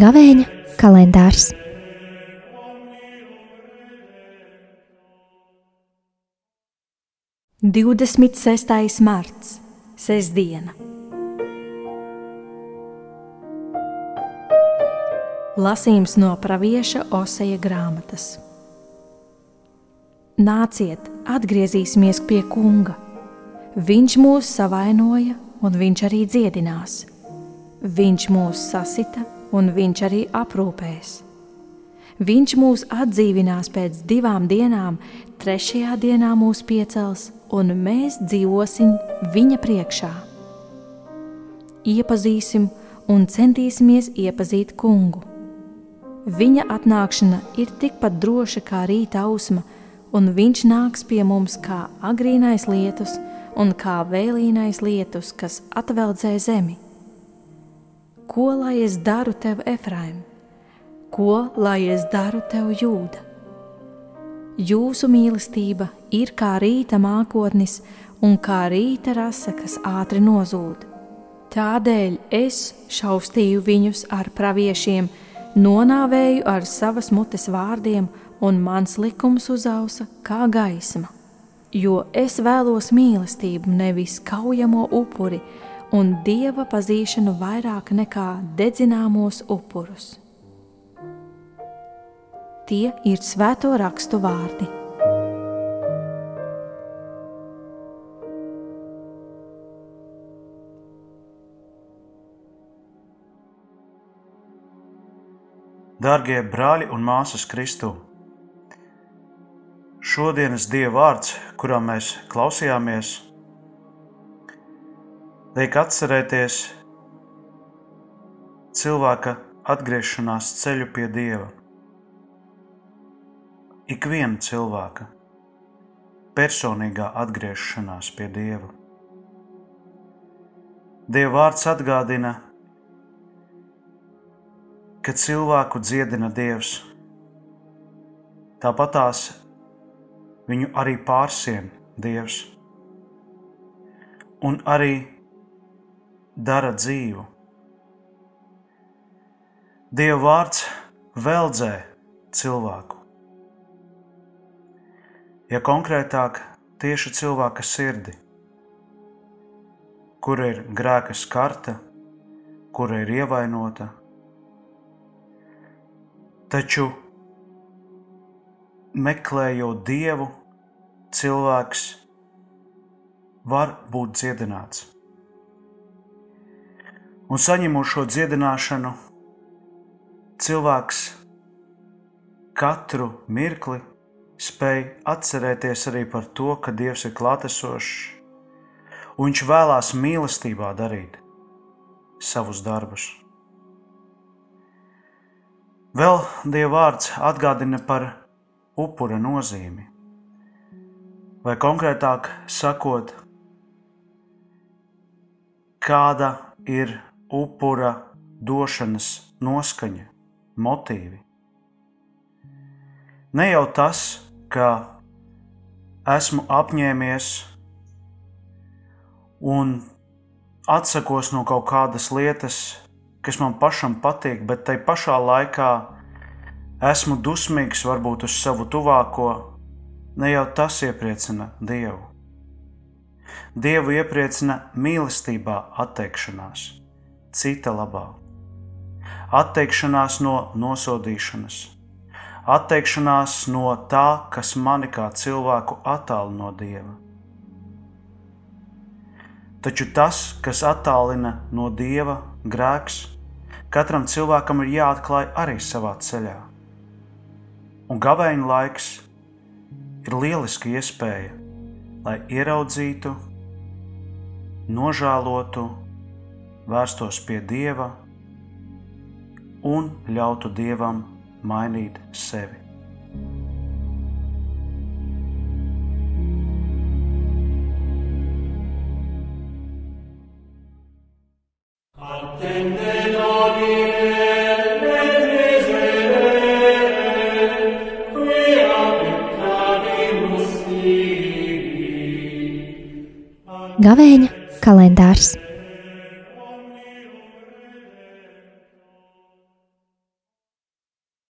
Gavēņa kalendārs. Divdesmit sestais marts, sestdiena. Lasījums no pravieša Oseja grāmatas. Nāciet, atgriezīsimies pie kunga. Viņš mūs savainoja, un viņš arī dziedinās. Viņš mūs sasita, un viņš arī aprūpēs. Viņš mūs atdzīvinās pēc divām dienām, trešajā dienā mūs piecels, un mēs dzīvosim viņa priekšā. Iepazīsim un centīsimies iepazīt kungu. Viņa atnākšana ir tikpat droša kā rīta ausma, un viņš nāks pie mums kā agrīnais lietus un kā vēlīnais lietus, kas atveldzē zemi. Ko lai es daru tev, Efraim? Ko lai es daru tev, Jūda? Jūsu mīlestība ir kā rīta mākotnis un kā rīta rasa, kas ātri nozūd. Tādēļ es šaustīju viņus ar praviešiem, nonāvēju ar savas mutes vārdiem, un mans likums uzausa kā gaisma. Jo es vēlos mīlestību, nevis kaujamo upuri, un dieva pazīšanu vairāk nekā dedzināmos upurus. Tie ir svēto rakstu vārdi. Darbie brāļi un māsas Kristū! Šodienas Dieva vārds, kurā mēs klausījāmies, liek atcerēties cilvēka atgriešanās ceļu pie Dieva. Ikviena cilvēka personīgā atgriešanās pie Dieva. Dieva vārds atgādina, ka cilvēku dziedina Dievs. Tāpat tās viņu arī pārsien Dievs un arī dara dzīvu. Dieva vārds veldzē cilvēku. Ja konkrētāk, tieši cilvēka sirdi, kur ir grēka skarta, kur ir ievainota, Taču, meklējot dievu, cilvēks var būt dziedināts. Un saņemot šo dziedināšanu, cilvēks katru mirkli spēj atcerēties arī par to, ka Dievs ir klātesošs, un Viņš vēlās mīlestībā darīt savus darbus. Vēl Dieva vārds atgādina par upura nozīmi, vai konkrētāk sakot, kāda ir upura došanas noskaņa, motīvi. Ne jau tas, ka esmu apņēmies un atsakos no kaut kādas lietas, kas man pašam patīk, bet tai pašā laikā esmu dusmīgs varbūt uz savu tuvāko, ne jau tas iepriecina Dievu. Dievu iepriecina mīlestībā atteikšanās, cita labā, atteikšanās no nosodīšanas, atteikšanās no tā, kas mani kā cilvēku attālina no Dieva. Taču tas, kas attālina no Dieva, grēks, katram cilvēkam ir jāatklāj arī savā ceļā. Un gavēņa laiks ir lieliska iespēja, lai ieraudzītu, nožēlotu, vērstos pie Dieva un ļautu Dievam mainīt sevi. Gavēņa kalendārs.